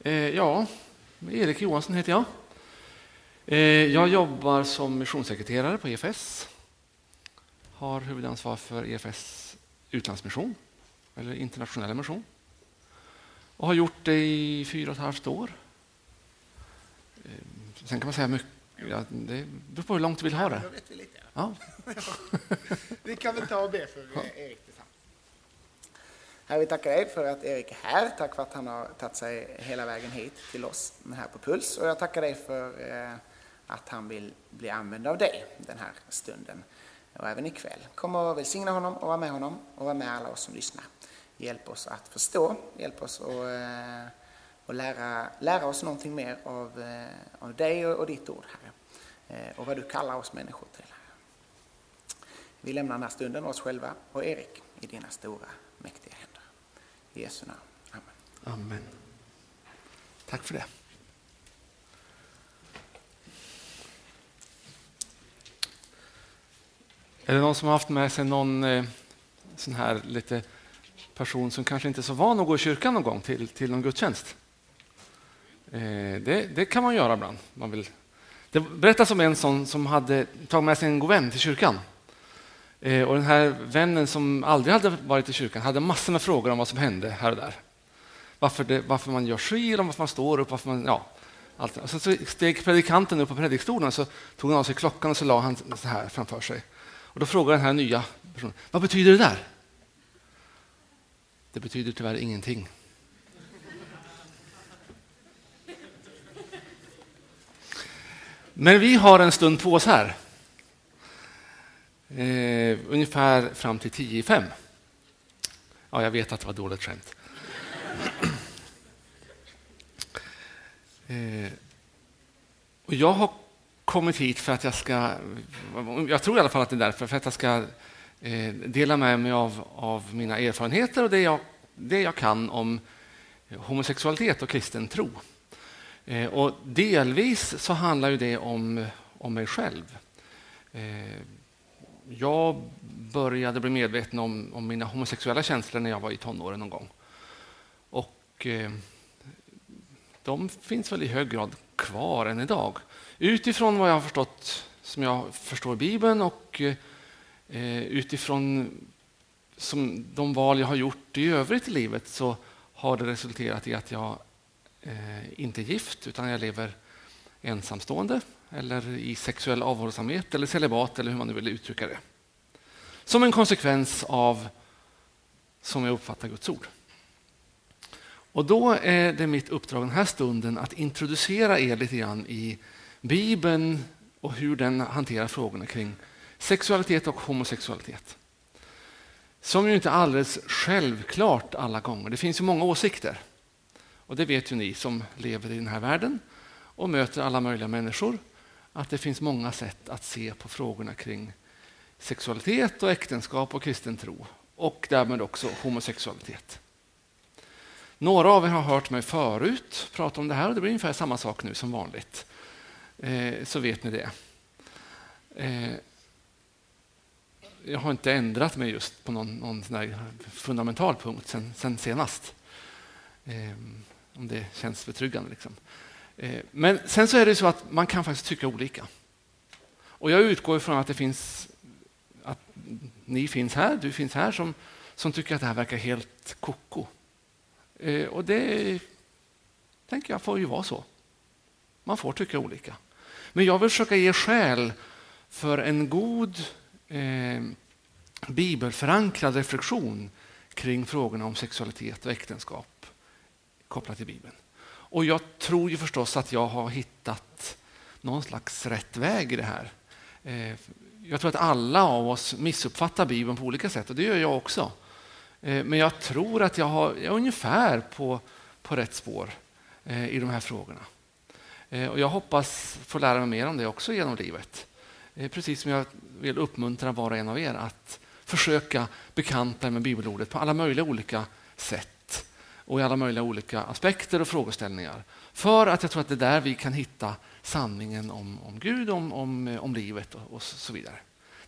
Eh, ja, Erik Johansson heter jag. Eh, jag jobbar som missionssekreterare på EFS. Har huvudansvar för EFS utlandsmission, eller internationella mission. Och har gjort det i fyra och ett halvt år. Eh, sen kan man säga mycket. Ja, det beror på hur långt du vill ha det. Vet vi. Ja. Vi kan väl ta och be för Erik jag vill tacka dig för att Erik är här. Tack för att han har tagit sig hela vägen hit till oss här på Puls. Och jag tackar dig för eh, att han vill bli använd av dig den här stunden och även ikväll. Kom och välsigna honom och vara med honom och vara med alla oss som lyssnar. Hjälp oss att förstå, hjälp oss att eh, och lära, lära oss någonting mer av, eh, av dig och, och ditt ord, Herre. Och vad du kallar oss människor till, Herre. Vi lämnar den här stunden oss själva och Erik i dina stora, mäktiga. I Jesu namn. Amen. Amen. Tack för det. Är det någon som har haft med sig någon eh, sån här lite person som kanske inte är så van att gå i kyrkan någon gång till, till någon gudstjänst? Eh, det, det kan man göra ibland. Man vill. Det berättas om en sån som hade tagit med sig en god vän till kyrkan. Eh, och den här vännen som aldrig hade varit i kyrkan hade massor med frågor om vad som hände här och där. Varför, det, varför man gör skil, varför man står upp, varför man... Ja, allt. Och så steg predikanten upp på predikstolen så tog han av sig klockan och så la han så här framför sig. Och då frågade den här nya personen, vad betyder det där? Det betyder tyvärr ingenting. Men vi har en stund på oss här. Eh, ungefär fram till tio i fem. Ja, jag vet att det var dåligt skämt. Eh, och jag har kommit hit för att jag ska, jag tror i alla fall att det är därför, för att jag ska eh, dela med mig av, av mina erfarenheter och det jag, det jag kan om homosexualitet och kristen tro. Eh, och delvis så handlar ju det om, om mig själv. Eh, jag började bli medveten om, om, mina homosexuella känslor när jag var i tonåren någon gång. Och eh, de finns väl i hög grad kvar än idag. Utifrån vad jag har förstått, som jag förstår Bibeln och eh, eh utifrån som de val jag har gjort i övrigt i livet så har det resulterat i att jag eh, inte är gift utan jag lever ensamstående eller i sexuell avhållsamhet eller celibat eller hur man nu vill uttrycka det. Som en konsekvens av, som jag uppfattar Guds ord. Och då är det mitt uppdrag den här stunden att introducera er lite grann i Bibeln och hur den hanterar frågorna kring sexualitet och homosexualitet. Som ju inte är alldeles självklart alla gånger. Det finns ju många åsikter. Och det vet ju ni som lever i den här världen och möter alla möjliga människor att det finns många sätt att se på frågorna kring sexualitet och äktenskap och kristen tro och därmed också homosexualitet. Några av er har hört mig förut prata om det här och det blir ungefär samma sak nu som vanligt. Eh, så vet ni det. Eh, jag har inte ändrat mig just på någon, någon fundamental punkt sen, sen senast. Eh, om det känns betryggande. Liksom. Eh, men sen så är det så att man kan faktiskt tycka olika. Och jag utgår ifrån att det finns att ni finns här, du finns här som, som tycker att det här verkar helt koko. Eh, och det tänker jag får ju vara så. Man får tycka olika. Men jag vill försöka ge skäl för en god eh, bibelförankrad reflektion kring frågorna om sexualitet och äktenskap kopplat till Bibeln. Och jag tror ju förstås att jag har hittat någon slags rätt väg i det här. Eh, jag tror att alla av oss missuppfattar Bibeln på olika sätt och det gör jag också. Eh, men jag tror att jag, har, jag är ungefär på, på rätt spår eh, i de här frågorna. Och jag hoppas få lära mig mer om det också genom livet. Precis som jag vill uppmuntra var och en av er att försöka bekanta er med bibelordet på alla möjliga olika sätt och i alla möjliga olika aspekter och frågeställningar. För att jag tror att det är där vi kan hitta sanningen om, om Gud, om, om, eh, om livet och, och så vidare.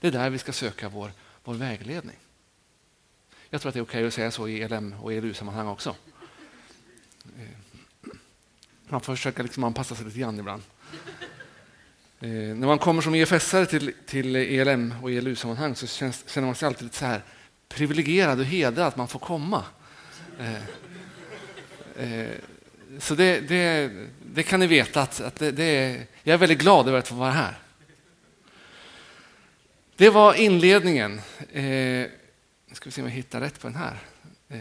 Det är där vi ska söka vår, vår vägledning. Jag tror att det är okej okay att säga så i ELM och ELU-sammanhang också. Eh, man får försöka liksom anpassa sig lite grann ibland. Eh, när man kommer som EFS-are till, till ELM och ELU-sammanhang så känns, känner man sig alltid lite så här privilegierad och hedrad att man får komma. Eh, eh, Eh, så det, det, det, kan ni veta att, att det, det, jag är väldigt glad över att få vara här. Det var inledningen. Eh, ska vi se om jag hittar rätt på den här. Eh,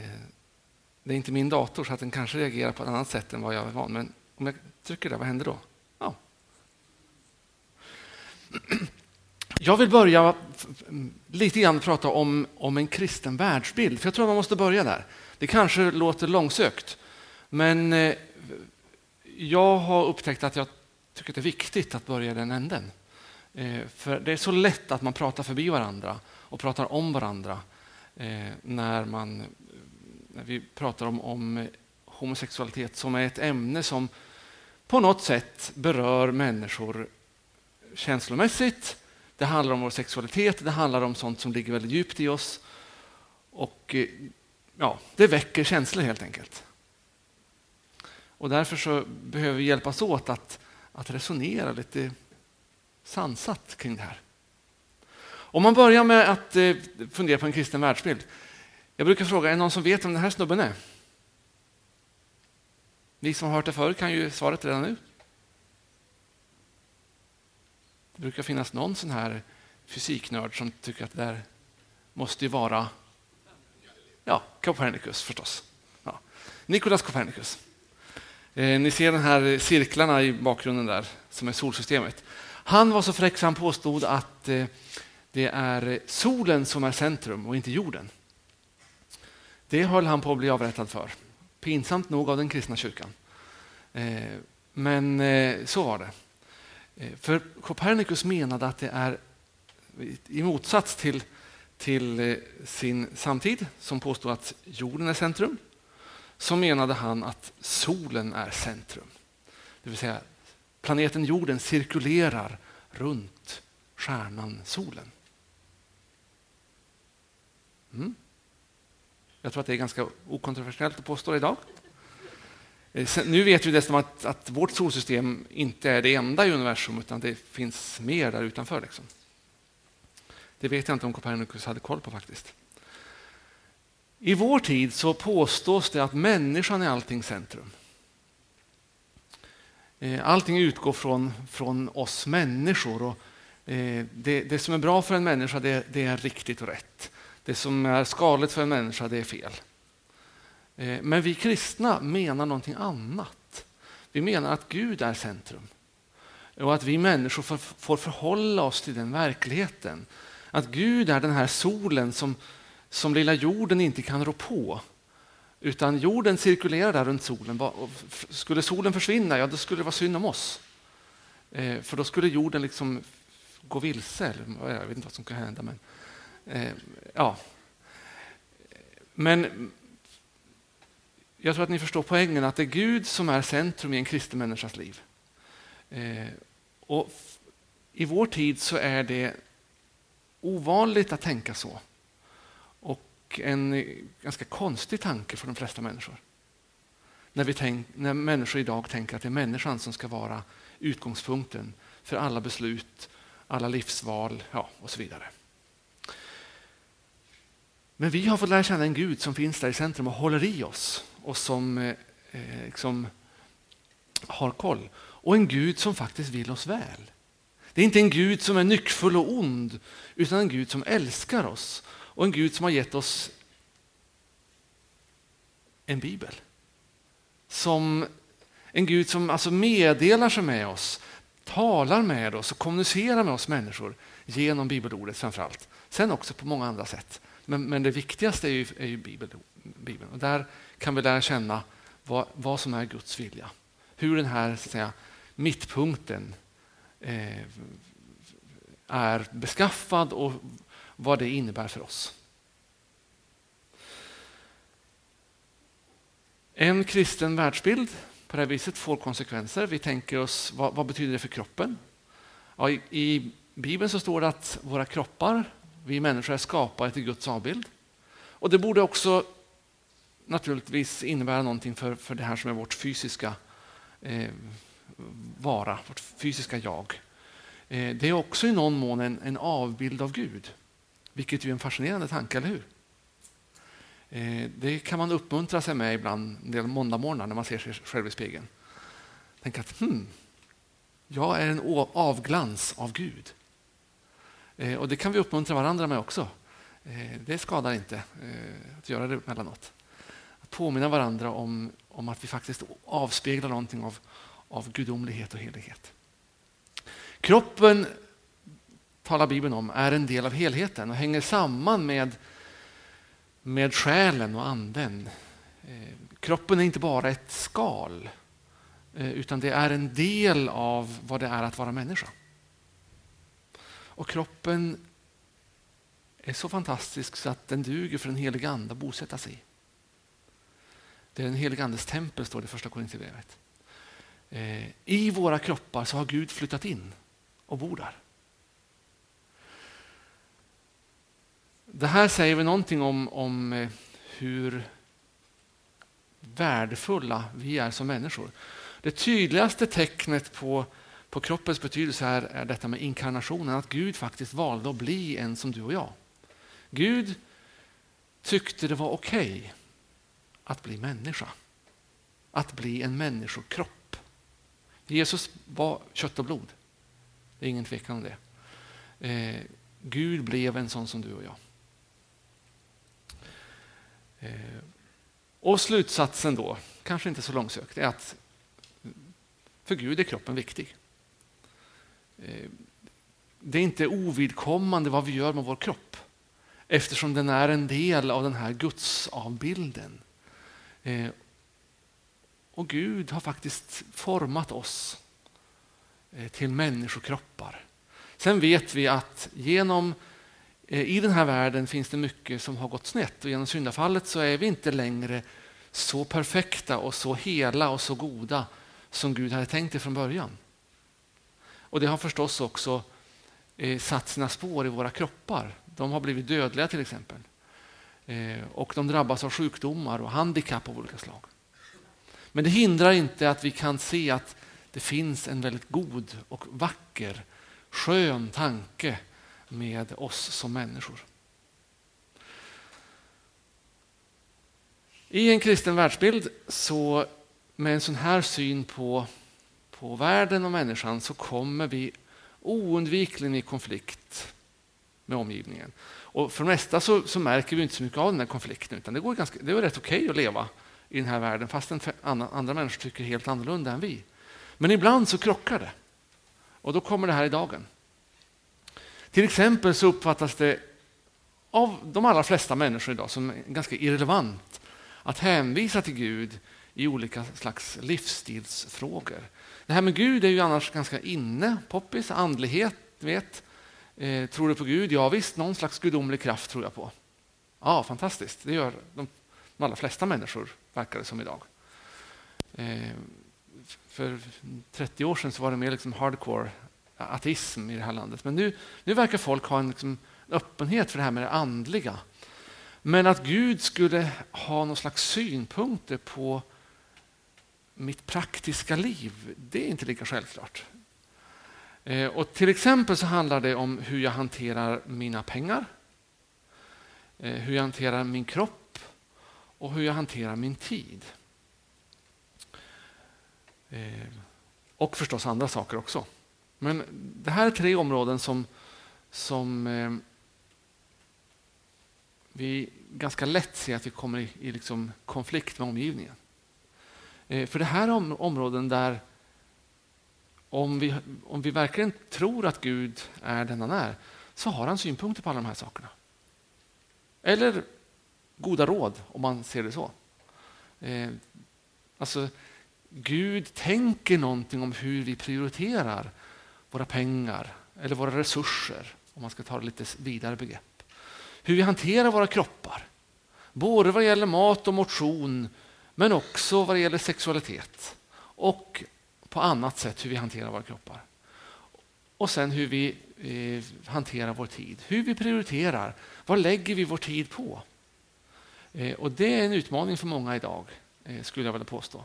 det är inte min dator så att den kanske reagerar på ett annat sätt än vad jag är van Men om jag trycker där, vad händer då? Ja. Jag vill börja lite grann prata om, om en kristen världsbild, för jag tror man måste börja där. Det kanske låter långsökt, men eh, jag har upptäckt att jag tycker det är viktigt att börja den änden. Eh, för det är så lätt att man pratar förbi varandra och pratar om varandra eh, när, man, när vi pratar om, om homosexualitet som är ett ämne som på något sätt berör människor känslomässigt. Det handlar om vår sexualitet, det handlar om sånt som ligger väldigt djupt i oss. Och eh, ja, Det väcker känslor helt enkelt. Och därför så behöver vi hjälpas åt att, att resonera lite sansat kring det här. Om man börjar med att eh, fundera på en kristen världsbild. Jag brukar fråga, är det någon som vet vem den här snubben är? Ni som har hört det förr kan ju svaret redan nu. Det brukar finnas någon sån här fysiknörd som tycker att det där måste ju vara ja, Copernicus förstås. Ja. Nikolaus Copernicus. Eh, ni ser de här cirklarna i bakgrunden där som är solsystemet. Han var så fräck så han påstod att eh, det är solen som är centrum och inte jorden. Det höll han på att bli avrättad för. Pinsamt nog av den kristna kyrkan. Eh, men eh, så var det. Eh, för Copernicus menade att det är i motsats till, till eh, sin samtid som påstod att jorden är centrum så menade han att solen är centrum. Det vill säga planeten jorden cirkulerar runt stjärnan solen. Mm. Jag tror att det är ganska okontroversiellt att påstå idag. Eh, nu vet vi dessutom att, att vårt solsystem inte är det enda i universum utan det finns mer där utanför. Liksom. Det vet jag inte om Copernicus hade koll på faktiskt. I vår tid så påstås det att människan är allting centrum. Eh, allting utgår från, från oss människor. Och eh, det, det, som är bra för en människa det, det, är riktigt och rätt. Det som är skadligt för en människa det är fel. Eh, men vi kristna menar någonting annat. Vi menar att Gud är centrum. Och att vi människor får, får förhålla oss till den verkligheten. Att Gud är den här solen som, som lilla jorden inte kan rå på. Utan jorden cirkulerar där runt solen. Skulle solen försvinna, ja då skulle det vara synd om oss. Eh, för då skulle jorden liksom gå vilse. Eller, jag vet inte vad som kan hända. Men, eh, ja. men jag tror att ni förstår poängen att det är Gud som är centrum i en kristen människas liv. Eh, och I vår tid så är det ovanligt att tänka så en eh, ganska konstig tanke för de flesta människor. När, vi tänk, när människor idag tänker att det är människan som ska vara utgångspunkten för alla beslut, alla livsval ja, och så vidare. Men vi har fått lära känna en Gud som finns där i centrum och håller i oss och som eh, eh liksom har koll. Och en Gud som faktiskt vill oss väl. Det är inte en Gud som är nyckfull och ond, utan en Gud som älskar oss och en Gud som har gett oss en bibel. Som en Gud som alltså meddelar sig med oss, talar med oss och kommunicerar med oss människor genom bibelordet framför allt. Sen också på många andra sätt. Men, men det viktigaste är ju, är ju Bibel, Bibeln. Och där kan vi lära känna vad, vad som är Guds vilja. Hur den här så att säga, mittpunkten eh, är beskaffad och vad det innebär för oss. En kristen världsbild på det här viset får konsekvenser. Vi tänker oss, vad, vad betyder det för kroppen? Ja, i, I Bibeln så står det att våra kroppar, vi människor, är skapade till Guds avbild. Och det borde också naturligtvis innebära någonting för, för det här som är vårt fysiska eh, vara, vårt fysiska jag. Eh, det är också i någon mån en, en avbild av Gud, vilket är en fascinerande tanke, eller hur? Eh, det kan man uppmuntra sig med ibland en del måndagmorgnar när man ser sig själv i spegeln. Tänka att hmm, jag är en avglans av Gud. Eh, och det kan vi uppmuntra varandra med också. Eh, det skadar inte att göra det emellanåt. Att påminna varandra om, om att vi faktiskt avspeglar någonting av, av gudomlighet och helighet. Kroppen, talar Bibeln om, är en del av helheten och hänger samman med, med själen och anden. Eh, kroppen är inte bara ett skal, eh, utan det är en del av vad det är att vara människa. Och kroppen är så fantastisk så att den duger för den helige Ande att bosätta sig i. Det är den helige Andes tempel, står det i Första Korinthierbrevet. Eh, I våra kroppar så har Gud flyttat in och bor där. Det här säger vi någonting om, om eh, hur värdefulla vi är som människor. Det tydligaste tecknet på på kroppens betydelse här är detta med inkarnationen, att Gud faktiskt valde att bli en som du och jag. Gud tyckte det var okej okay att bli människa, att bli en människokropp. Jesus var kött och blod, det är ingen tvekan om det. Eh, Gud blev en sån som du och jag. Eh, och slutsatsen då, kanske inte så långsökt, är att för Gud är kroppen viktig. Eh, det är inte ovidkommande vad vi gör med vår kropp eftersom den är en del av den här gudsavbilden. Eh, och Gud har faktiskt format oss till människokroppar. Sen vet vi att genom Eh, i den här världen finns det mycket som har gått snett och genom syndafallet så är vi inte längre så perfekta och så hela och så goda som Gud hade tänkt det från början. Och det har förstås också eh, satt sina spår i våra kroppar. De har blivit dödliga till exempel. Eh, och de drabbas av sjukdomar och handikapp av olika slag. Men det hindrar inte att vi kan se att det finns en väldigt god och vacker, skön tanke med oss som människor. I en kristen världsbild så med en sån här syn på på världen och människan så kommer vi oundvikligen i konflikt med omgivningen. Och för det mesta så, så, märker vi inte så mycket av den här konflikten utan det, går ganska, det är rätt okej okay att leva i den här världen fast andra människor tycker helt annorlunda än vi. Men ibland så krockar det och då kommer det här i dagen. Till exempel så uppfattas det av de allra flesta människor idag som ganska irrelevant att hänvisa till Gud i olika slags livsstilsfrågor. Det här med Gud är ju annars ganska inne, poppis, andlighet, vet. Eh, tror du på Gud? Ja visst, någon slags gudomlig kraft tror jag på. Ja, fantastiskt. Det gör de, de allra flesta människor, verkar det som idag. Eh, för 30 år sedan så var det mer liksom hardcore ateism i det här landet. Men nu, nu verkar folk ha en liksom öppenhet för det här med det andliga. Men att Gud skulle ha någon slags synpunkter på mitt praktiska liv, det är inte lika självklart. Eh, och till exempel så handlar det om hur jag hanterar mina pengar, eh, hur jag hanterar min kropp och hur jag hanterar min tid. Eh, och förstås andra saker också. Men det här är tre områden som, som eh, vi ganska lätt ser att vi kommer i, i liksom konflikt med omgivningen. Eh, för det här är områden där om vi, om vi verkligen tror att Gud är den han är, så har han synpunkter på alla de här sakerna. Eller goda råd, om man ser det så. Eh, alltså, Gud tänker någonting om hur vi prioriterar våra pengar eller våra resurser, om man ska ta det lite vidare begrepp. Hur vi hanterar våra kroppar, både vad gäller mat och motion, men också vad det gäller sexualitet och på annat sätt hur vi hanterar våra kroppar. Och sen hur vi eh, hanterar vår tid, hur vi prioriterar. Vad lägger vi vår tid på? Eh, och Det är en utmaning för många idag, eh, skulle jag vilja påstå.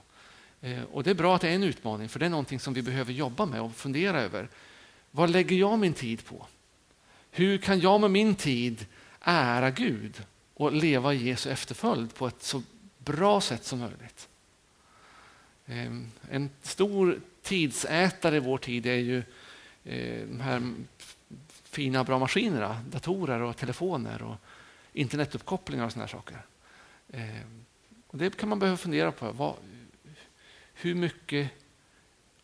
Eh, och Det är bra att det är en utmaning, för det är någonting som vi behöver jobba med och fundera över. Vad lägger jag min tid på? Hur kan jag med min tid ära Gud och leva i Jesu efterföljd på ett så bra sätt som möjligt? Ehm, en stor tidsätare i vår tid är ju eh, de här fina bra maskinerna, datorer och telefoner och internetuppkopplingar och sådana saker. Ehm, och det kan man behöva fundera på. Hur mycket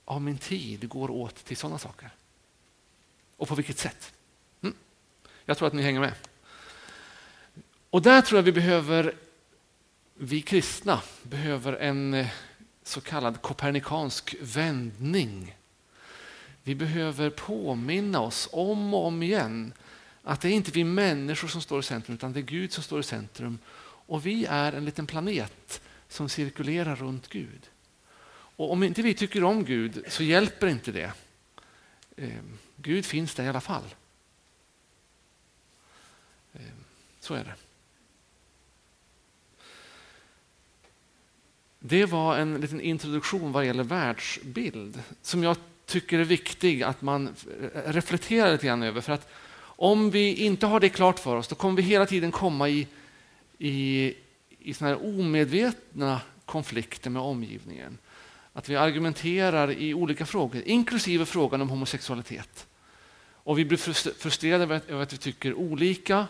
av min tid går åt till sådana saker? Och på vilket sätt? Mm. Jag tror att ni hänger med. Och där tror jag vi behöver, vi kristna behöver en eh, så kallad kopernikansk vändning. Vi behöver påminna oss om och om igen att det är inte vi människor som står i centrum utan det är Gud som står i centrum. Och vi är en liten planet som cirkulerar runt Gud. Och om inte vi tycker om Gud så hjälper inte det. Eh, Gud finns där i alla fall. Eh, så är det. Det var en liten introduktion vad gäller världsbild som jag tycker är viktig att man eh, reflekterar lite grann över. För att om vi inte har det klart för oss då kommer vi hela tiden komma i, i, i såna här omedvetna konflikter med omgivningen. Att vi argumenterar i olika frågor, inklusive frågan om homosexualitet. Och vi blir frustrerade över att vi tycker olika.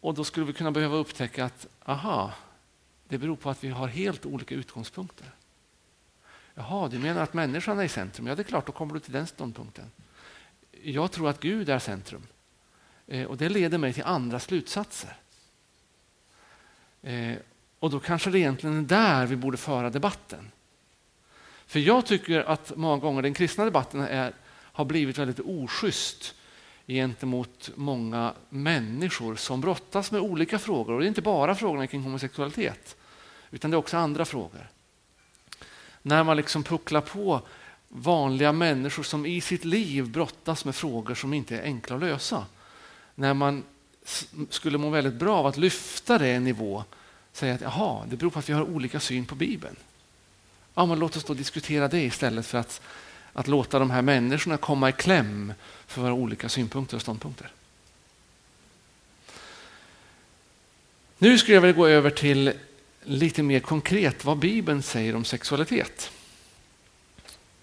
Och då skulle vi kunna behöva upptäcka att aha, det beror på att vi har helt olika utgångspunkter. Jaha, du menar att människan är i centrum? Ja, det är klart, då kommer du till den ståndpunkten. Jag tror att Gud är centrum. Eh, och Det leder mig till andra slutsatser. Eh, och då kanske det egentligen är där vi borde föra debatten. För jag tycker att många gånger den kristna debatten är, har blivit väldigt oschysst gentemot många människor som brottas med olika frågor. Och det är inte bara frågorna kring homosexualitet, utan det är också andra frågor. När man liksom pucklar på vanliga människor som i sitt liv brottas med frågor som inte är enkla att lösa. När man skulle må väldigt bra av att lyfta det en nivå, säga att jaha, det beror på att vi har olika syn på Bibeln. Ja, men låt oss då diskutera det istället för att, att låta de här människorna komma i kläm för våra olika synpunkter och ståndpunkter. Nu skulle jag vilja gå över till lite mer konkret vad Bibeln säger om sexualitet.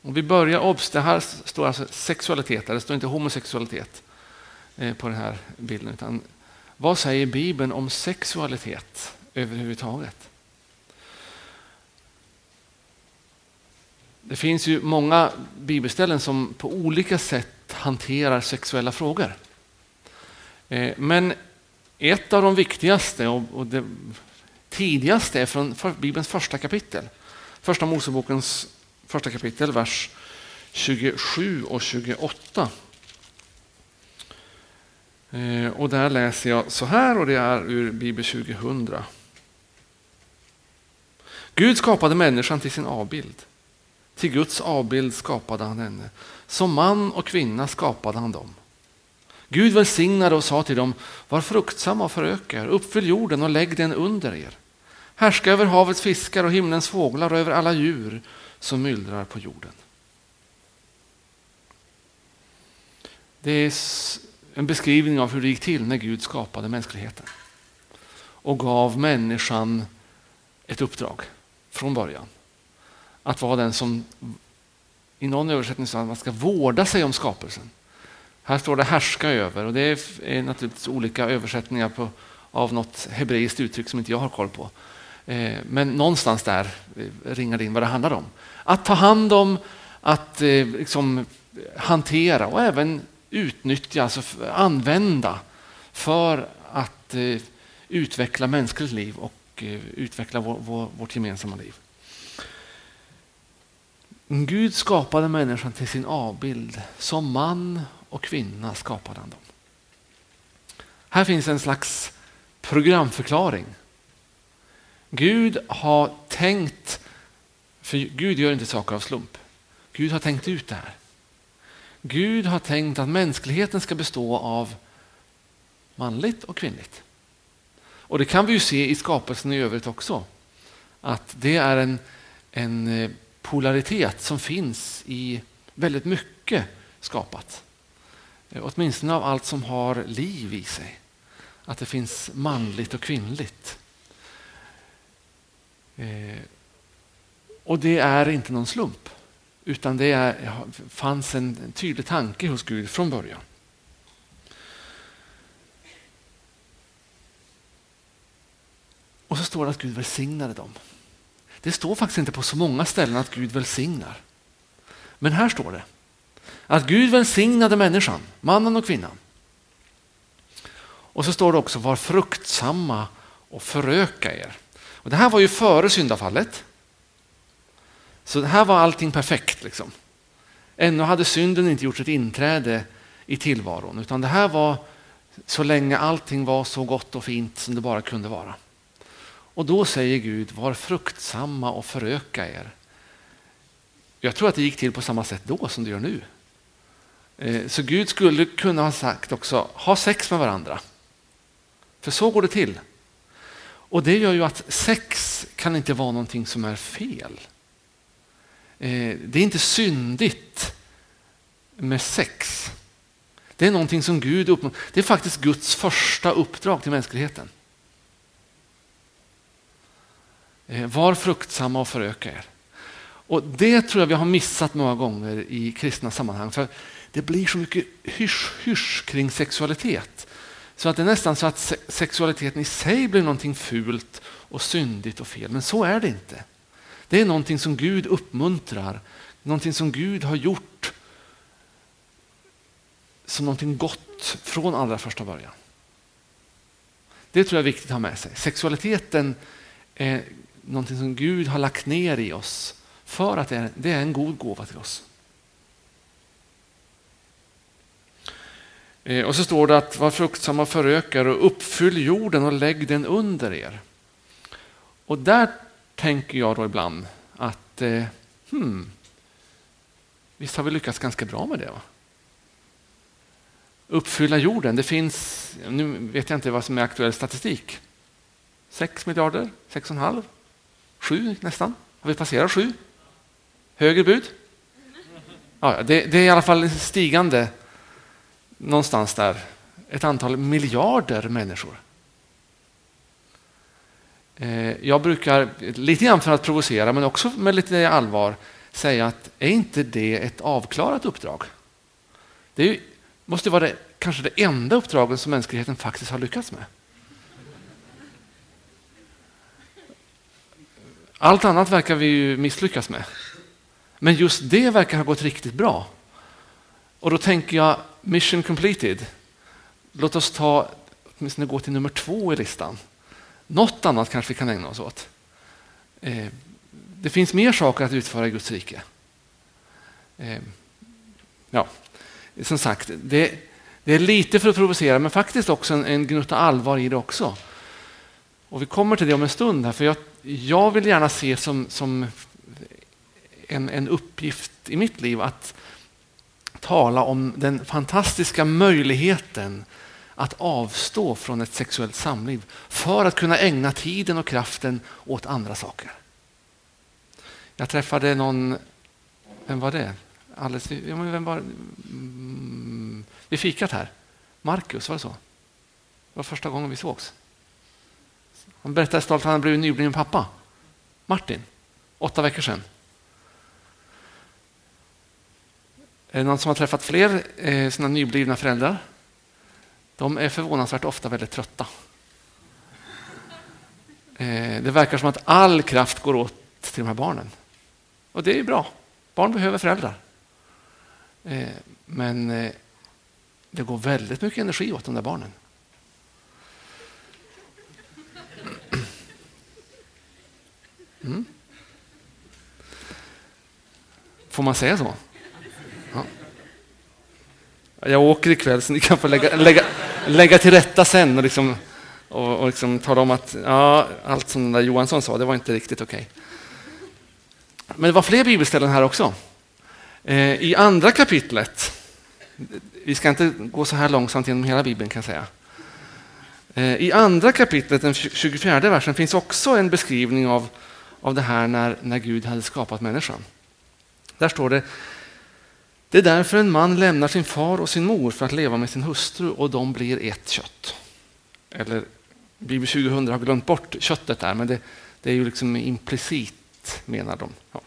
Om vi börjar, obs, det här står alltså sexualitet, det står inte homosexualitet eh, på den här bilden. Utan vad säger Bibeln om sexualitet överhuvudtaget? Det finns ju många bibelställen som på olika sätt hanterar sexuella frågor. Eh, men ett av de viktigaste och det tidigaste är från Bibelns första kapitel. Första Mosebokens första kapitel, vers 27 och 28. Eh, och där läser jag så här, och det är ur Bibel 2000. Gud skapade människan till sin avbild. Till Guds avbild skapade han henne. Som man och kvinna skapade han dem. Gud välsignade och sa till dem, var fruktsamma och föröka er, uppfyll jorden och lägg den under er. Härska över havets fiskar och himlens fåglar och över alla djur som myllrar på jorden. Det är en beskrivning av hur det gick till när Gud skapade mänskligheten och gav människan ett uppdrag från början. Att vara den som, i någon översättning sa att man ska vårda sig om skapelsen. Här står det härska över och det är naturligtvis olika översättningar på, av något hebreiskt uttryck som inte jag har koll på. Eh, men någonstans där eh, ringar det in vad det handlar om. Att ta hand om, att eh, liksom, hantera och även utnyttja, alltså använda för att utveckla mänskligt liv och utveckla vår, vår, vårt gemensamma liv. Gud skapade människan till sin avbild. Som man och kvinna skapade han dem. Här finns en slags programförklaring. Gud har tänkt, för Gud gör inte saker av slump. Gud har tänkt ut det här. Gud har tänkt att mänskligheten ska bestå av manligt och kvinnligt. Och det kan vi ju se i skapelsen i övrigt också. Att det är en en eh, polaritet som finns i väldigt mycket skapat. Eh, åtminstone av allt som har liv i sig. Att det finns manligt och kvinnligt. Eh, och det är inte någon slump, utan det är, fanns en tydlig tanke hos Gud från början. Och så står det att Gud välsignade dem. Det står faktiskt inte på så många ställen att Gud välsignar. Men här står det att Gud välsignade människan, mannen och kvinnan. Och så står det också var fruktsamma och föröka er. Och det här var ju före syndafallet. Så här var allting perfekt. Liksom. Ännu hade synden inte gjort sitt inträde i tillvaron utan det här var så länge allting var så gott och fint som det bara kunde vara. Och då säger Gud, var fruktsamma och föröka er. Jag tror att det gick till på samma sätt då som det gör nu. Eh, så Gud skulle kunna ha sagt också, ha sex med varandra. För så går det till. Och det gör ju att sex kan inte vara någonting som är fel. Eh, det är inte syndigt med sex. Det är någonting som Gud uppmuntrar. Det är faktiskt Guds första uppdrag till mänskligheten. Eh, Eh, var fruktsamma och föröka er. Och Det tror jag vi har missat många gånger i kristna sammanhang. För Det blir så mycket hysch-hysch kring sexualitet. Så att det är nästan så att sexualiteten i sig blir någonting fult och syndigt och fel. Men så är det inte. Det är någonting som Gud uppmuntrar, någonting som Gud har gjort som någonting gott från allra första början. Det tror jag är viktigt att ha med sig. Sexualiteten är någonting som Gud har lagt ner i oss för att det är en god gåva till oss. Eh, och så står det att var fruktsamma förökar och uppfyll jorden och lägg den under er. Och där tänker jag då ibland att eh, hmm, visst har vi lyckats ganska bra med det? Va? Uppfylla jorden, det finns, nu vet jag inte vad som är aktuell statistik. 6 miljarder, 6,5, Sju, nästan. Har vi passerat sju? Högre bud? Ja, det, det är i alla fall stigande någonstans där. Ett antal miljarder människor. Eh, jag brukar, lite grann för att provocera men också med lite allvar, säga att är inte det ett avklarat uppdrag? Det måste vara det, kanske det enda uppdraget som mänskligheten faktiskt har lyckats med. Allt annat verkar vi ju misslyckas med. Men just det verkar ha gått riktigt bra. Och då tänker jag, mission completed. Låt oss ta, åtminstone gå till nummer två i listan. Något annat kanske vi kan ägna oss åt. Eh, det finns mer saker att utföra i Guds rike. Eh, ja, som sagt, det, det, är lite för att provocera men faktiskt också en, en gnutta allvar i det också. Och Vi kommer till det om en stund. här, för Jag, jag vill gärna se som, som en, en uppgift i mitt liv att tala om den fantastiska möjligheten att avstå från ett sexuellt samliv för att kunna ägna tiden och kraften åt andra saker. Jag träffade någon, vem var det? Alldeles, vem var, mm, vi fikat här. Marcus, var det så? Det var första gången vi sågs. Han berättade stolt att han blivit nybliven pappa. Martin, åtta veckor sedan. Är det någon som har träffat fler eh, sina nyblivna föräldrar? De är förvånansvärt ofta väldigt trötta. Eh, det verkar som att all kraft går åt till de här barnen. Och det är bra. Barn behöver föräldrar. Eh, men eh, det går väldigt mycket energi åt de där barnen. Mm. Får man säga så? Ja. Jag åker ikväll så ni kan få lägga, lägga, lägga till rätta sen och, liksom, och, och liksom tala om att ja, allt som den där Johansson sa, det var inte riktigt okej. Okay. Men det var fler bibelställen här också. Eh, I andra kapitlet, vi ska inte gå så här långsamt genom hela Bibeln kan jag säga. Eh, I andra kapitlet, den 24 versen, finns också en beskrivning av, av det här när, när Gud hade skapat människan. Där står det det är därför en man lämnar sin far och sin mor för att leva med sin hustru och de blir ett kött. Eller Bibel 2000 har glömt bort köttet där, men det, det är ju liksom implicit menar de. Ja.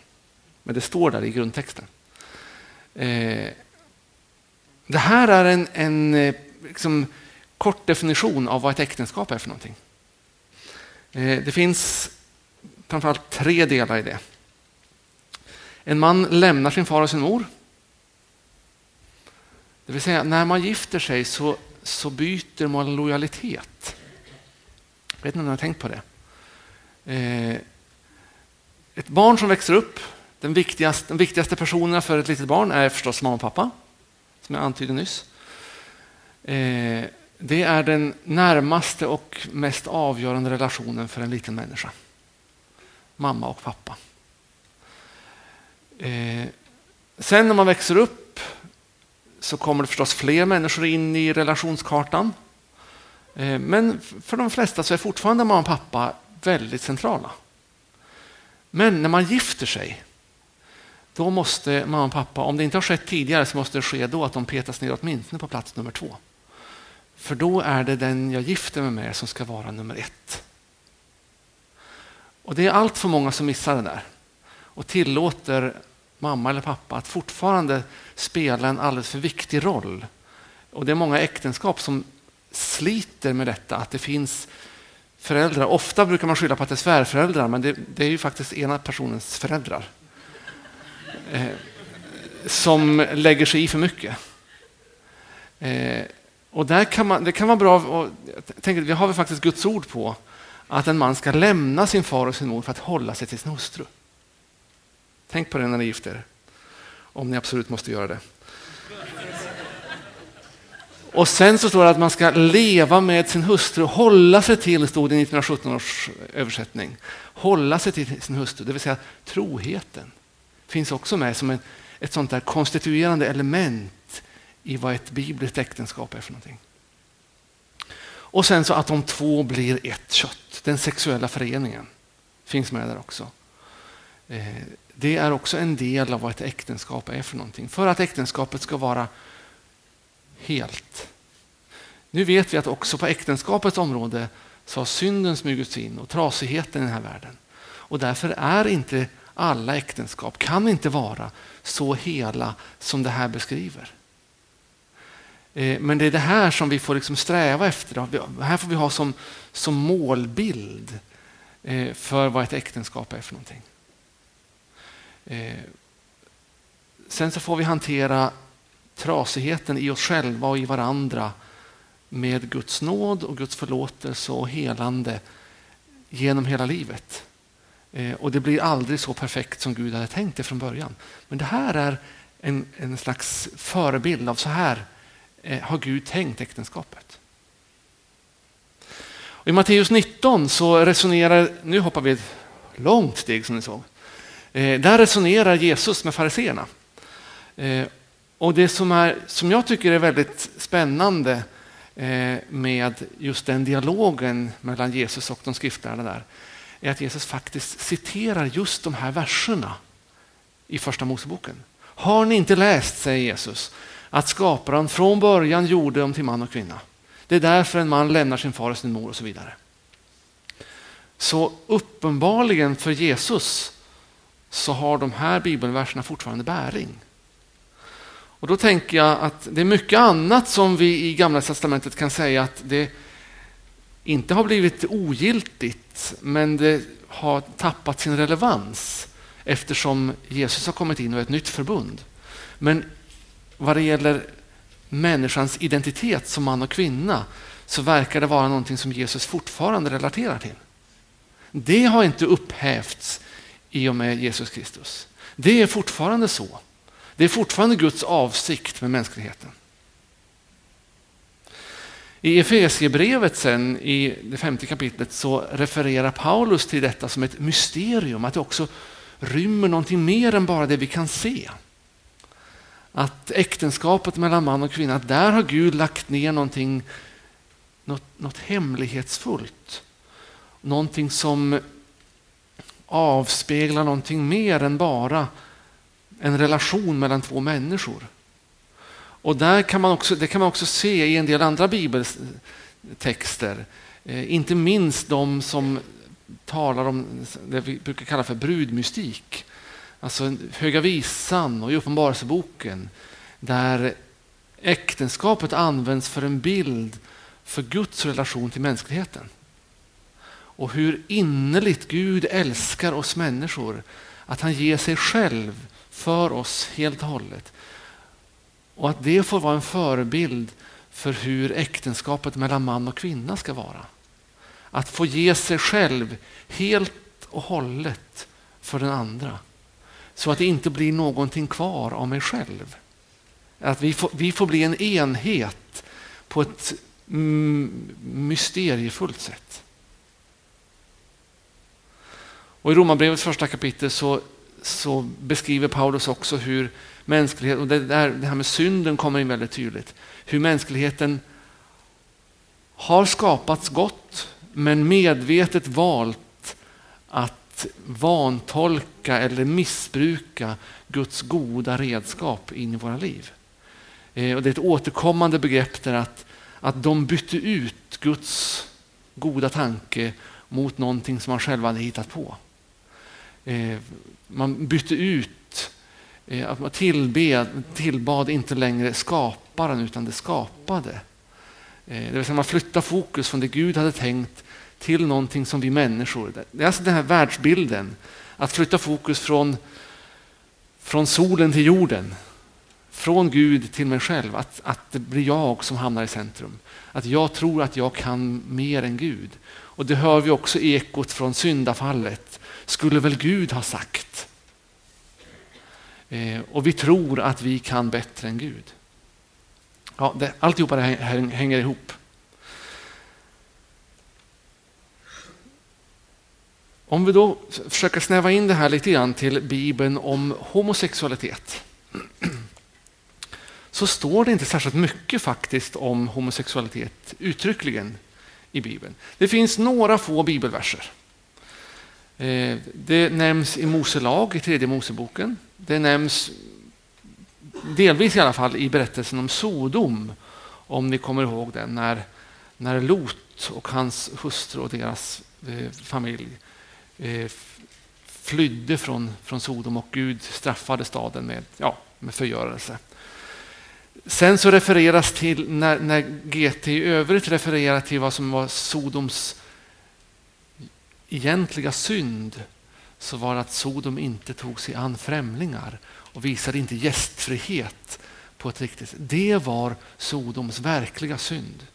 Men det står där i grundtexten. Eh, det här är en, en eh, liksom, kort definition av vad ett äktenskap är för någonting. Eh, det finns framförallt tre delar i det. En man lämnar sin far och sin mor. Det vill säga, när man gifter sig så, så byter man lojalitet. Jag vet inte om ni har tänkt på det. Eh, ett barn som växer upp, den viktigaste, den viktigaste personerna för ett litet barn är förstås mamma och pappa, som jag antydde nyss. Eh, det är den närmaste och mest avgörande relationen för en liten människa. Mamma och pappa. Eh, sen när man växer upp så kommer det förstås fler människor in i relationskartan. Eh, men för de flesta så är fortfarande mamma och pappa väldigt centrala. Men när man gifter sig, då måste mamma och pappa, om det inte har skett tidigare, så måste det ske då att de petas ner åtminstone på plats nummer två. För då är det den jag gifter mig med som ska vara nummer ett. Och det är allt för många som missar det där och tillåter mamma eller pappa att fortfarande spela en alldeles för viktig roll. Och det är många äktenskap som sliter med detta, att det finns föräldrar. Ofta brukar man skylla på att det är svärföräldrar, men det, det är ju faktiskt ena personens föräldrar. Eh, som lägger sig i för mycket. Eh, och där kan man, det kan vara bra, och jag tänker, vi har vi faktiskt Guds ord på att en man ska lämna sin far och sin mor för att hålla sig till sin hustru. Tänk på det när ni gifter er, om ni absolut måste göra det. Och sen så står det att man ska leva med sin hustru, hålla sig till, stod det i 1917 års översättning. Hålla sig till sin hustru, det vill säga troheten finns också med som en, ett sånt där konstituerande element i vad ett bibliskt äktenskap är för någonting. Och sen så att de två blir ett kött, den sexuella föreningen finns med där också. Eh, det är också en del av vad ett äktenskap är för någonting. För att äktenskapet ska vara helt. Nu vet vi att också på äktenskapets område så har synden smugits in och trasigheten i den här världen. Och därför är inte alla äktenskap, kan inte vara så hela som det här beskriver. Eh, men det är det här som vi får liksom sträva efter. Det här får vi ha som, som målbild eh, för vad ett äktenskap är för någonting. Eh, sen så får vi hantera trasigheten i oss själva och i varandra med Guds nåd och Guds förlåtelse och helande genom hela livet. Och det blir aldrig så perfekt som Gud hade tänkt det från början. Men det här är en, en slags förebild av så här Eh, har Gud tänkt äktenskapet? Och I Matteus 19 så resonerar, nu hoppar vi ett långt steg som ni såg. Eh, där resonerar Jesus med fariseerna. Eh, och det som, är, som jag tycker är väldigt spännande med just den dialogen mellan Jesus och de skriftlärda där är att Jesus faktiskt citerar just de här verserna i Första Moseboken. Har ni inte läst, säger Jesus, att skaparen från början gjorde dem till man och kvinna. Det är därför en man lämnar sin far och sin mor och så vidare. Så uppenbarligen för Jesus så har de här bibelverserna fortfarande bäring. Och då tänker jag att det är mycket annat som vi i Gamla testamentet kan säga att det inte har blivit ogiltigt, men det har tappat sin relevans eftersom Jesus har kommit in och ett nytt förbund. Men vad det gäller människans identitet som man och kvinna så verkar det vara någonting som Jesus fortfarande relaterar till. Det har inte upphävts i och med Jesus Kristus. Det är fortfarande så. Det är fortfarande Guds avsikt med mänskligheten. I Efesiebrevet sen i det femte kapitlet så refererar Paulus till detta som ett mysterium, att det också rymmer någonting mer än bara det vi kan se att äktenskapet mellan man och kvinna, där har Gud lagt ner någonting, något, något hemlighetsfullt. Någonting som avspeglar någonting mer än bara en relation mellan två människor. Och där kan man också, det kan man också se i en del andra bibeltexter. Eh, inte minst de som talar om det vi brukar kalla för brudmystik. Alltså Höga visan och i Uppenbarelseboken där äktenskapet används för en bild för Guds relation till mänskligheten. Och hur innerligt Gud älskar oss människor. Att han ger sig själv för oss helt och hållet. Och att det får vara en förebild för hur äktenskapet mellan man och kvinna ska vara. Att få ge sig själv helt och hållet för den andra. Så att det inte blir någonting kvar av mig själv. Att vi får, vi får bli en enhet på ett mm, mysteriefullt sätt. Och I Romarbrevets första kapitel så, så beskriver Paulus också hur mänskligheten, och det, där, det här med synden kommer in väldigt tydligt, hur mänskligheten har skapats gott men medvetet valt att vantolka eller missbruka Guds goda redskap in i våra liv. Eh, och det är ett återkommande begrepp där att, att de bytte ut Guds goda tanke mot någonting som man själv hade hittat på. Eh, man bytte ut, eh, att man tillbe, tillbad inte längre skaparen utan det skapade. Det vill säga man flyttar fokus från det Gud hade tänkt till någonting som vi människor, det är alltså den här världsbilden, att flytta fokus från, från solen till jorden från Gud till mig själv, att, att det blir jag som hamnar i centrum. Att jag tror att jag kan mer än Gud. Och det hör vi också ekot från syndafallet. Skulle väl Gud ha sagt? Eh, och vi tror att vi kan bättre än Gud. Ja, det, alltihopa det här hänger ihop. Om vi då försöker snäva in det här lite grann till Bibeln om homosexualitet så står det inte särskilt mycket faktiskt om homosexualitet uttryckligen i Bibeln. Det finns några få bibelverser. Eh, det nämns i Mose lag, i tredje Moseboken. Det nämns delvis i alla fall i berättelsen om Sodom, om ni kommer ihåg den, när, när Lot och hans hustru och deras eh, familj eh, flydde från, från Sodom och Gud straffade staden med, ja, med förgörelse. Sen så refereras till, när, när GT i övrigt refererar till vad som var Sodoms egentliga synd, så var det att Sodom inte tog sig an främlingar och visade inte gästfrihet på ett riktigt sätt. Det var Sodoms verkliga synd.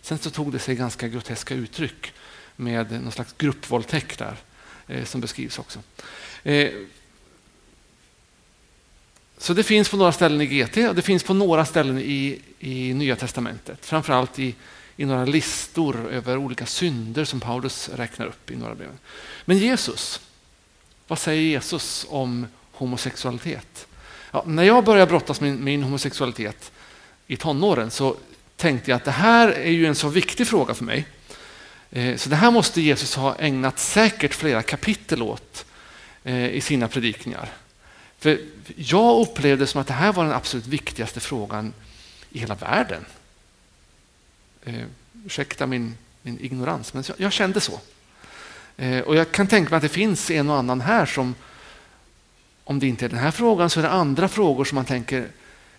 Sen så tog det sig ganska groteska uttryck med någon slags gruppvåldtäkt där, Eh, som beskrivs också. Eh, så det finns på några ställen i GT och det finns på några ställen i, i Nya Testamentet. Framförallt i, i några listor över olika synder som Paulus räknar upp i några brev. Men Jesus, vad säger Jesus om homosexualitet? Ja, när jag började brottas med min homosexualitet i tonåren så tänkte jag att det här är ju en så viktig fråga för mig. Eh, så det här måste Jesus ha ägnat säkert flera kapitel åt eh, i sina predikningar. För jag upplevde som att det här var den absolut viktigaste frågan i hela världen. Eh, ursäkta min, min ignorans, men jag, jag kände så. Eh, och jag kan tänka mig att det finns en och annan här som, om det inte är den här frågan, så är det andra frågor som man tänker,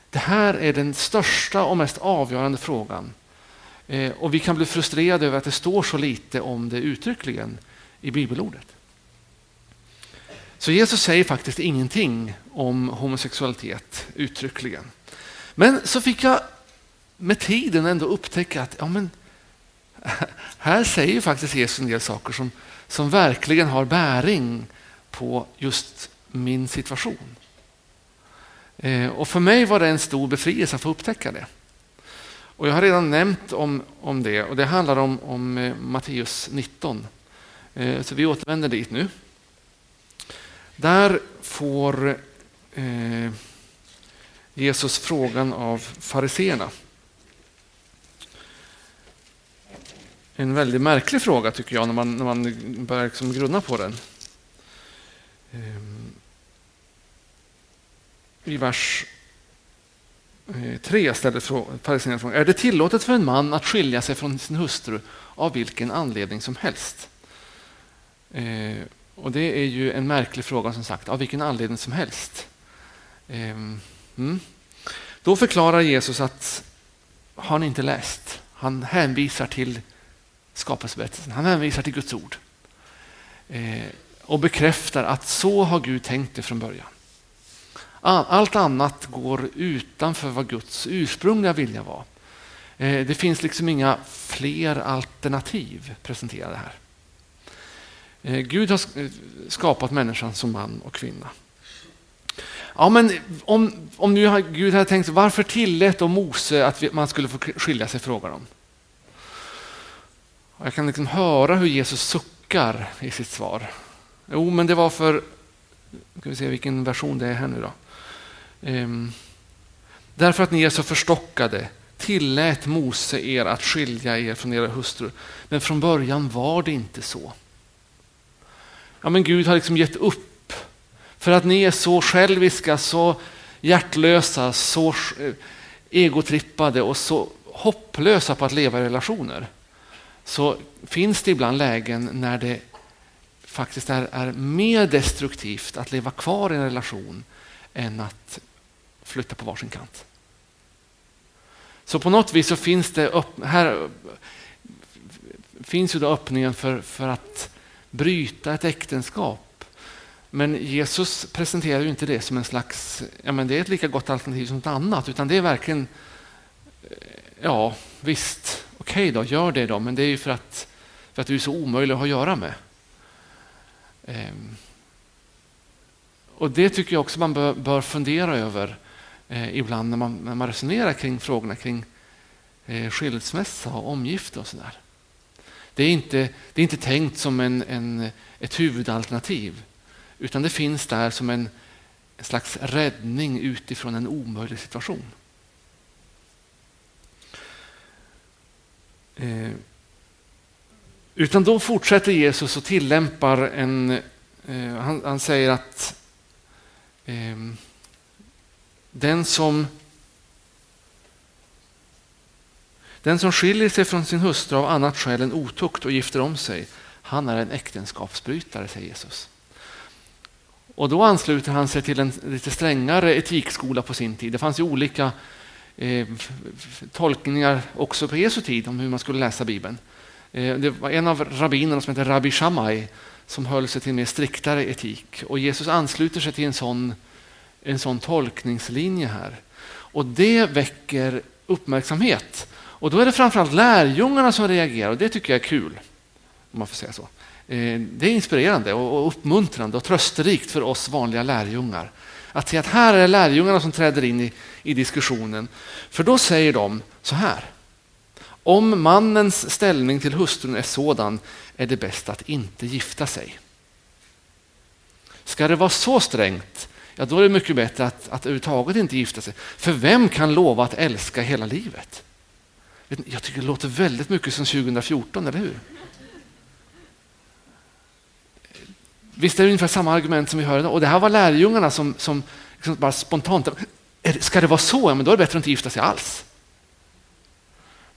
det här är den största och mest avgörande frågan. Eh, och vi kan bli frustrerade över att det står så lite om det uttryckligen i bibelordet. Så Jesus säger faktiskt ingenting om homosexualitet uttryckligen. Men så fick jag med tiden ändå upptäcka att ja, men, här säger faktiskt Jesus en del saker som, som verkligen har bäring på just min situation. Eh, och för mig var det en stor befrielse att få upptäcka det. Och jag har redan nämnt om, om det och det handlar om, om eh, Matteus 19. Eh, så vi återvänder dit nu. Där får eh, Jesus frågan av fariseerna. En väldigt märklig fråga tycker jag när man, när man börjar liksom grunna på den. Ehm, I vers Eh, 3 ställer fariséerna frågan, är det tillåtet för en man att skilja sig från sin hustru av vilken anledning som helst? Eh, och det är ju en märklig fråga som sagt, av vilken anledning som helst. Eh, mm. Då förklarar Jesus att har ni inte läst? Han hänvisar till skapelseberättelsen, han hänvisar till Guds ord eh, och bekräftar att så har Gud tänkt det från början. Allt annat går utanför vad Guds ursprungliga vilja var. Eh, det finns liksom inga fler alternativ presenterade här. Eh, Gud har skapat människan som man och kvinna. Ja, men om, om nu Gud hade tänkt varför tillät då Mose att man skulle få skilja sig, frågar de. Jag kan liksom höra hur Jesus suckar i sitt svar. Jo, men det var för, ska vi se vilken version det är här nu då. Ehm, därför att ni är så förstockade tillät Mose er att skilja er från era hustrur. Men från början var det inte så. Ja, men Gud har liksom gett upp för att ni är så själviska, så hjärtlösa, så eh, egotrippade och så hopplösa på att leva i relationer. Så finns det ibland lägen när det faktiskt är, är mer destruktivt att leva kvar i en relation än att flytta på varsin kant. Så på något vis så finns det upp, här finns ju då öppningen för, för att bryta ett äktenskap. Men Jesus presenterar ju inte det som en slags, ja men det är ett lika gott alternativ som något annat, utan det är verkligen, ja visst, okej okay då, gör det då, men det är ju för att, för att du är så omöjlig att ha att göra med. Ehm. Och det tycker jag också man bör, bör fundera över eh, ibland när man, när man resonerar kring frågorna kring eh, skilsmässa och omgifte och sådär. Det är inte, det är inte tänkt som en, en, ett huvudalternativ utan det finns där som en, en slags räddning utifrån en omöjlig situation. Eh, utan då fortsätter Jesus och tillämpar en... Eh, han, han, säger att eh, den som Den som skiljer sig från sin hustru av annat skäl än otukt och gifter om sig, han är en äktenskapsbrytare, säger Jesus. Och då ansluter han sig till en lite strängare etikskola på sin tid. Det fanns ju olika eh, tolkningar också på Jesu tid om hur man skulle läsa Bibeln. Eh, det var en av rabbinerna som hette Rabbi Shammai som höll sig till en mer striktare etik. Och Jesus ansluter sig till en sån en sån tolkningslinje här. Och det väcker uppmärksamhet. Och då är det framförallt lärjungarna som reagerar och det tycker jag är kul. Om man får säga så. Eh, det är inspirerande och uppmuntrande och trösterikt för oss vanliga lärjungar. Att se att här är lärjungarna som träder in i, i diskussionen. För då säger de så här. Om mannens ställning till hustrun är sådan är det bäst att inte gifta sig. Ska det vara så strängt ja då är det mycket bättre att, att överhuvudtaget inte gifta sig. För vem kan lova att älska hela livet? Jag tycker det låter väldigt mycket som 2014, eller hur? Visst är det ungefär samma argument som vi hör idag? Och det här var lärjungarna som, som liksom bara spontant, ska det vara så, ja, men då är det bättre att inte gifta sig alls.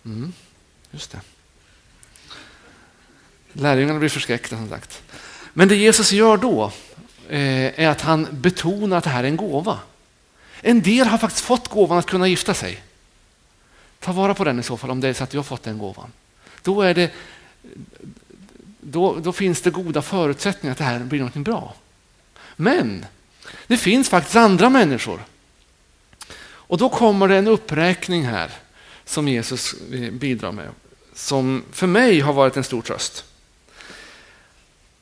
Mm, just det. Lärjungarna blir förskräckta som sagt. Men det Jesus gör då, Eh, är att han betonar att det här är en gåva. En del har faktiskt fått gåvan att kunna gifta sig. Ta vara på den i så fall om det är så att du har fått den gåvan. Då, är det, då, då finns det goda förutsättningar att det här blir något bra. Men det finns faktiskt andra människor. Och då kommer det en uppräkning här som Jesus eh, bidrar med. Som för mig har varit en stor tröst.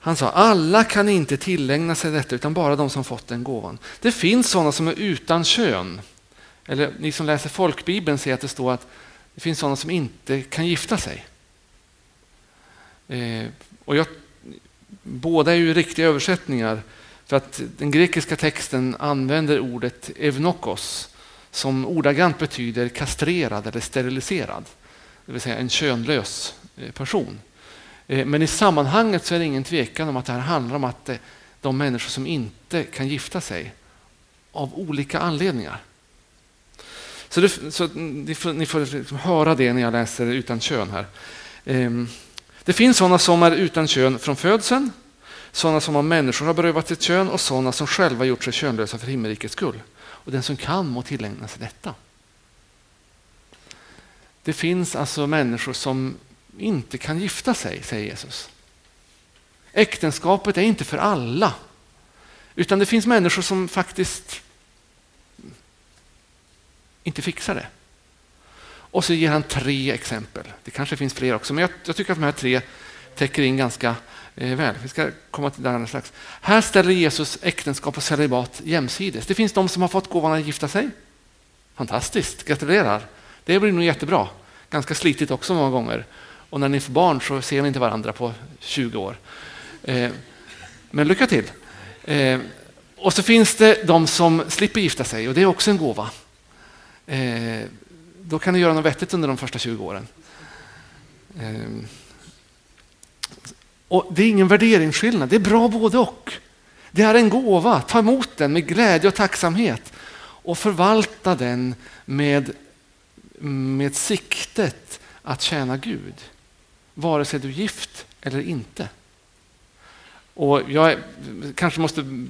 Han sa alla kan inte tillägna sig detta utan bara de som fått den gåvan. Det finns sådana som är utan kön. Eller ni som läser folkbibeln ser att det står att det finns sådana som inte kan gifta sig. Eh, och jag, båda är ju riktiga översättningar för att den grekiska texten använder ordet evnokos som ordagrant betyder kastrerad eller steriliserad. Det vill säga en könlös eh, person. Eh, men i sammanhanget så är det ingen tvekan om att det här handlar om att eh, de människor som inte kan gifta sig av olika anledningar. Så, det, så ni får, ni får liksom höra det när jag läser utan kön här. Ehm, det finns sådana som är utan kön från födseln, sådana som av människor har berövat sitt kön och sådana som själva gjort sig könlösa för himmelrikets skull. Och den som kan må tillägna sig detta. Det finns alltså människor som inte kan gifta sig, säger Jesus. Äktenskapet är inte för alla, utan det finns människor som faktiskt inte fixar det. Och så ger han tre exempel. Det kanske finns fler också, men jag, jag tycker att de här tre täcker in ganska eh, väl. Vi ska komma till det alldeles strax. Här ställer Jesus äktenskap och celibat jämsides. Det finns de som har fått gåvan att gifta sig. Fantastiskt, gratulerar. Det blir nog jättebra. Ganska slitigt också många gånger. Och när ni får barn så ser ni inte varandra på 20 år. Eh, men lycka till. Eh, och så finns det de som slipper gifta sig och det är också en gåva. Eh, då kan ni göra något vettigt under de första 20 åren. Eh, och Det är ingen värderingsskillnad, det är bra både och. Det är en gåva, ta emot den med glädje och tacksamhet och förvalta den med, med siktet att tjäna Gud. Vare sig du är gift eller inte. Och jag kanske måste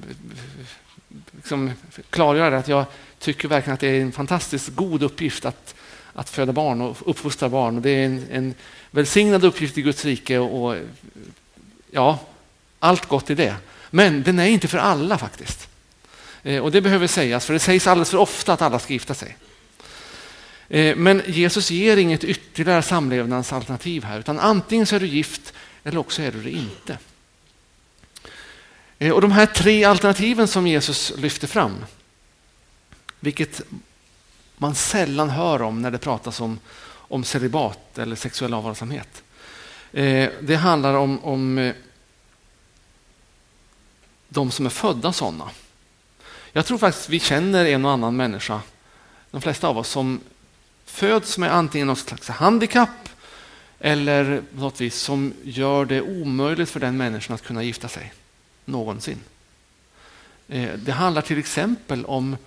liksom klargöra att jag tycker verkligen att det är en fantastiskt god uppgift att, att föda barn och uppfostra barn. Det är en, en välsignad uppgift i Guds rike och, och ja, allt gott i det. Men den är inte för alla faktiskt. Eh, och det behöver sägas, för det sägs alldeles för ofta att alla ska gifta sig. Eh, men Jesus ger inget ytterligare samlevnadsalternativ här, utan antingen så är du gift eller också är du det inte. Eh, och de här tre alternativen som Jesus lyfter fram, vilket man sällan hör om när det pratas om, om celibat eller sexuell avhållsamhet. Eh, det handlar om, om de som är födda sådana. Jag tror faktiskt vi känner en och annan människa, de flesta av oss, som föds med antingen något slags handikapp eller något vis som gör det omöjligt för den människan att kunna gifta sig någonsin. Eh, det handlar till exempel om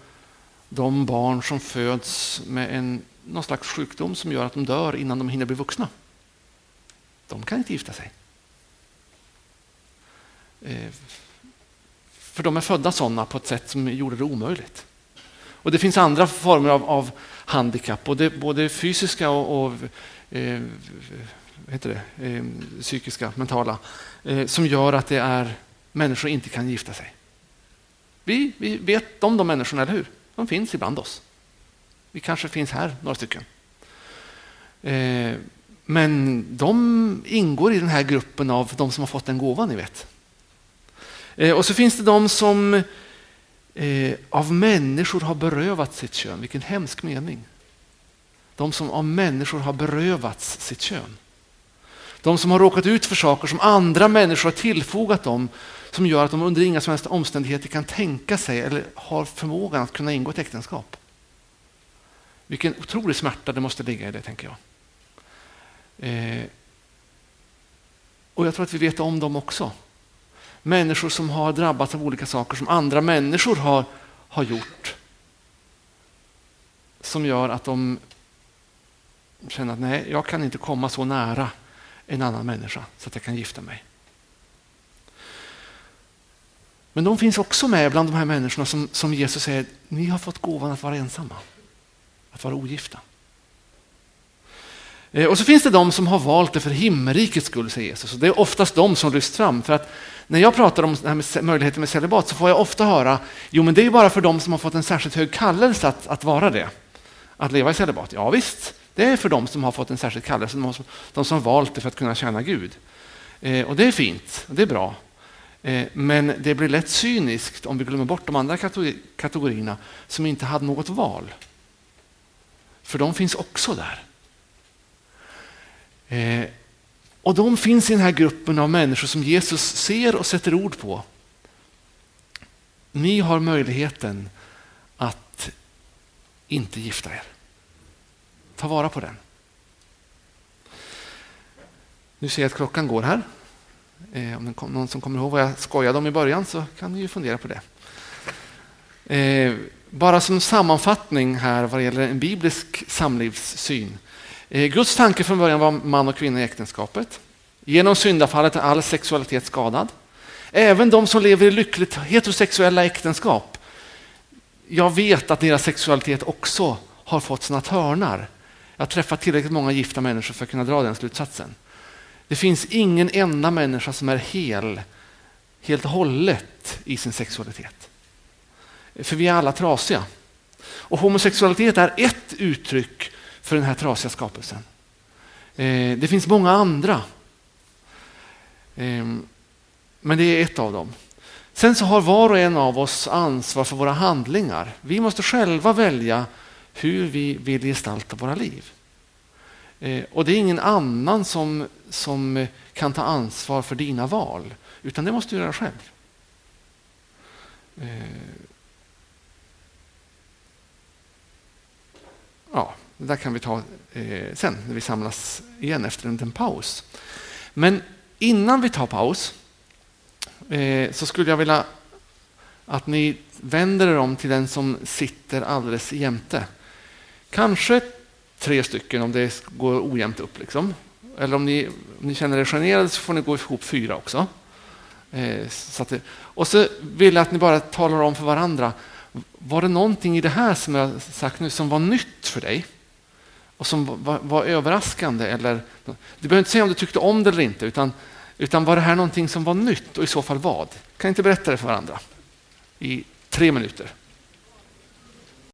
de barn som föds med en, någon slags sjukdom som gör att de dör innan de hinner bli vuxna. De kan inte gifta sig. Eh, för de är födda sådana på ett sätt som gjorde det omöjligt. Och Det finns andra former av, av handikapp, både, både fysiska och, och eh, heter det, eh, psykiska, mentala, eh, som gör att det är människor inte kan gifta sig. Vi, vi vet om de människorna, eller hur? De finns ibland oss. Vi kanske finns här, några stycken. Eh, men de ingår i den här gruppen av de som har fått den gåvan, ni vet. Eh, och så finns det de som eh, av människor har berövat sitt kön. Vilken hemsk mening. De som av människor har berövats sitt kön. De som har råkat ut för saker som andra människor har tillfogat dem som gör att de under inga som helst omständigheter kan tänka sig eller har förmågan att kunna ingå ett äktenskap. Vilken otrolig smärta det måste ligga i det, tänker jag. Eh, och jag tror att vi vet om dem också. Människor som har drabbats av olika saker som andra människor har, har gjort. Som gör att de känner att nej, jag kan inte komma så nära en annan människa så att jag kan gifta mig. Men de finns också med bland de här människorna som, som Jesus säger, ni har fått gåvan att vara ensamma, att vara ogifta. Eh, och så finns det de som har valt det för himmelrikets skull, säger Jesus. Och det är oftast de som lyfts fram. För att när jag pratar om det här med möjligheten med celibat så får jag ofta höra, jo men det är bara för de som har fått en särskilt hög kallelse att, att vara det. Att leva i celibat. Ja visst, det är för de som har fått en särskild kallelse, de som, de som valt det för att kunna tjäna Gud. Eh, och det är fint, och det är bra. Eh, men det blir lätt cyniskt om vi glömmer bort de andra kategorierna som inte hade något val. För de finns också där. Eh, och de finns i den här gruppen av människor som Jesus ser och sätter ord på. Ni har möjligheten att inte gifta er. Ta vara på den. Nu ser jag att klockan går här. Eh, om det någon som kommer ihåg vad jag skojade om i början så kan ni ju fundera på det. Eh, bara som sammanfattning här vad gäller en biblisk samlivssyn. Eh, Guds tanke från början var man och kvinna i äktenskapet. Genom syndafallet är all sexualitet skadad. Även de som lever i lyckligt heterosexuella äktenskap. Jag vet att deras sexualitet också har fått sina törnar. Jag har träffat tillräckligt många gifta människor för att kunna dra den slutsatsen. Det finns ingen enda människa som är hel, helt och hållet i sin sexualitet. För vi är alla trasiga. Och homosexualitet är ett uttryck för den här trasiga skapelsen. Eh, det finns många andra. Eh, men det är ett av dem. Sen så har var och en av oss ansvar för våra handlingar. Vi måste själva välja hur vi vill gestalta våra liv. Eh, och det är ingen annan som, som kan ta ansvar för dina val, utan det måste du göra själv. Eh, ja, det där kan vi ta eh, sen när vi samlas igen efter en liten paus. Men innan vi tar paus eh, så skulle jag vilja att ni vänder er om till den som sitter alldeles jämte. Kanske tre stycken om det går ojämnt upp. Liksom. Eller om ni, om ni känner er generade så får ni gå ihop fyra också. Eh, så det, och så vill jag att ni bara talar om för varandra. Var det någonting i det här som jag sagt nu som var nytt för dig? Och som var, var överraskande? Eller, du behöver inte säga om du tyckte om det eller inte. Utan, utan var det här någonting som var nytt och i så fall vad? Kan inte berätta det för varandra? I tre minuter.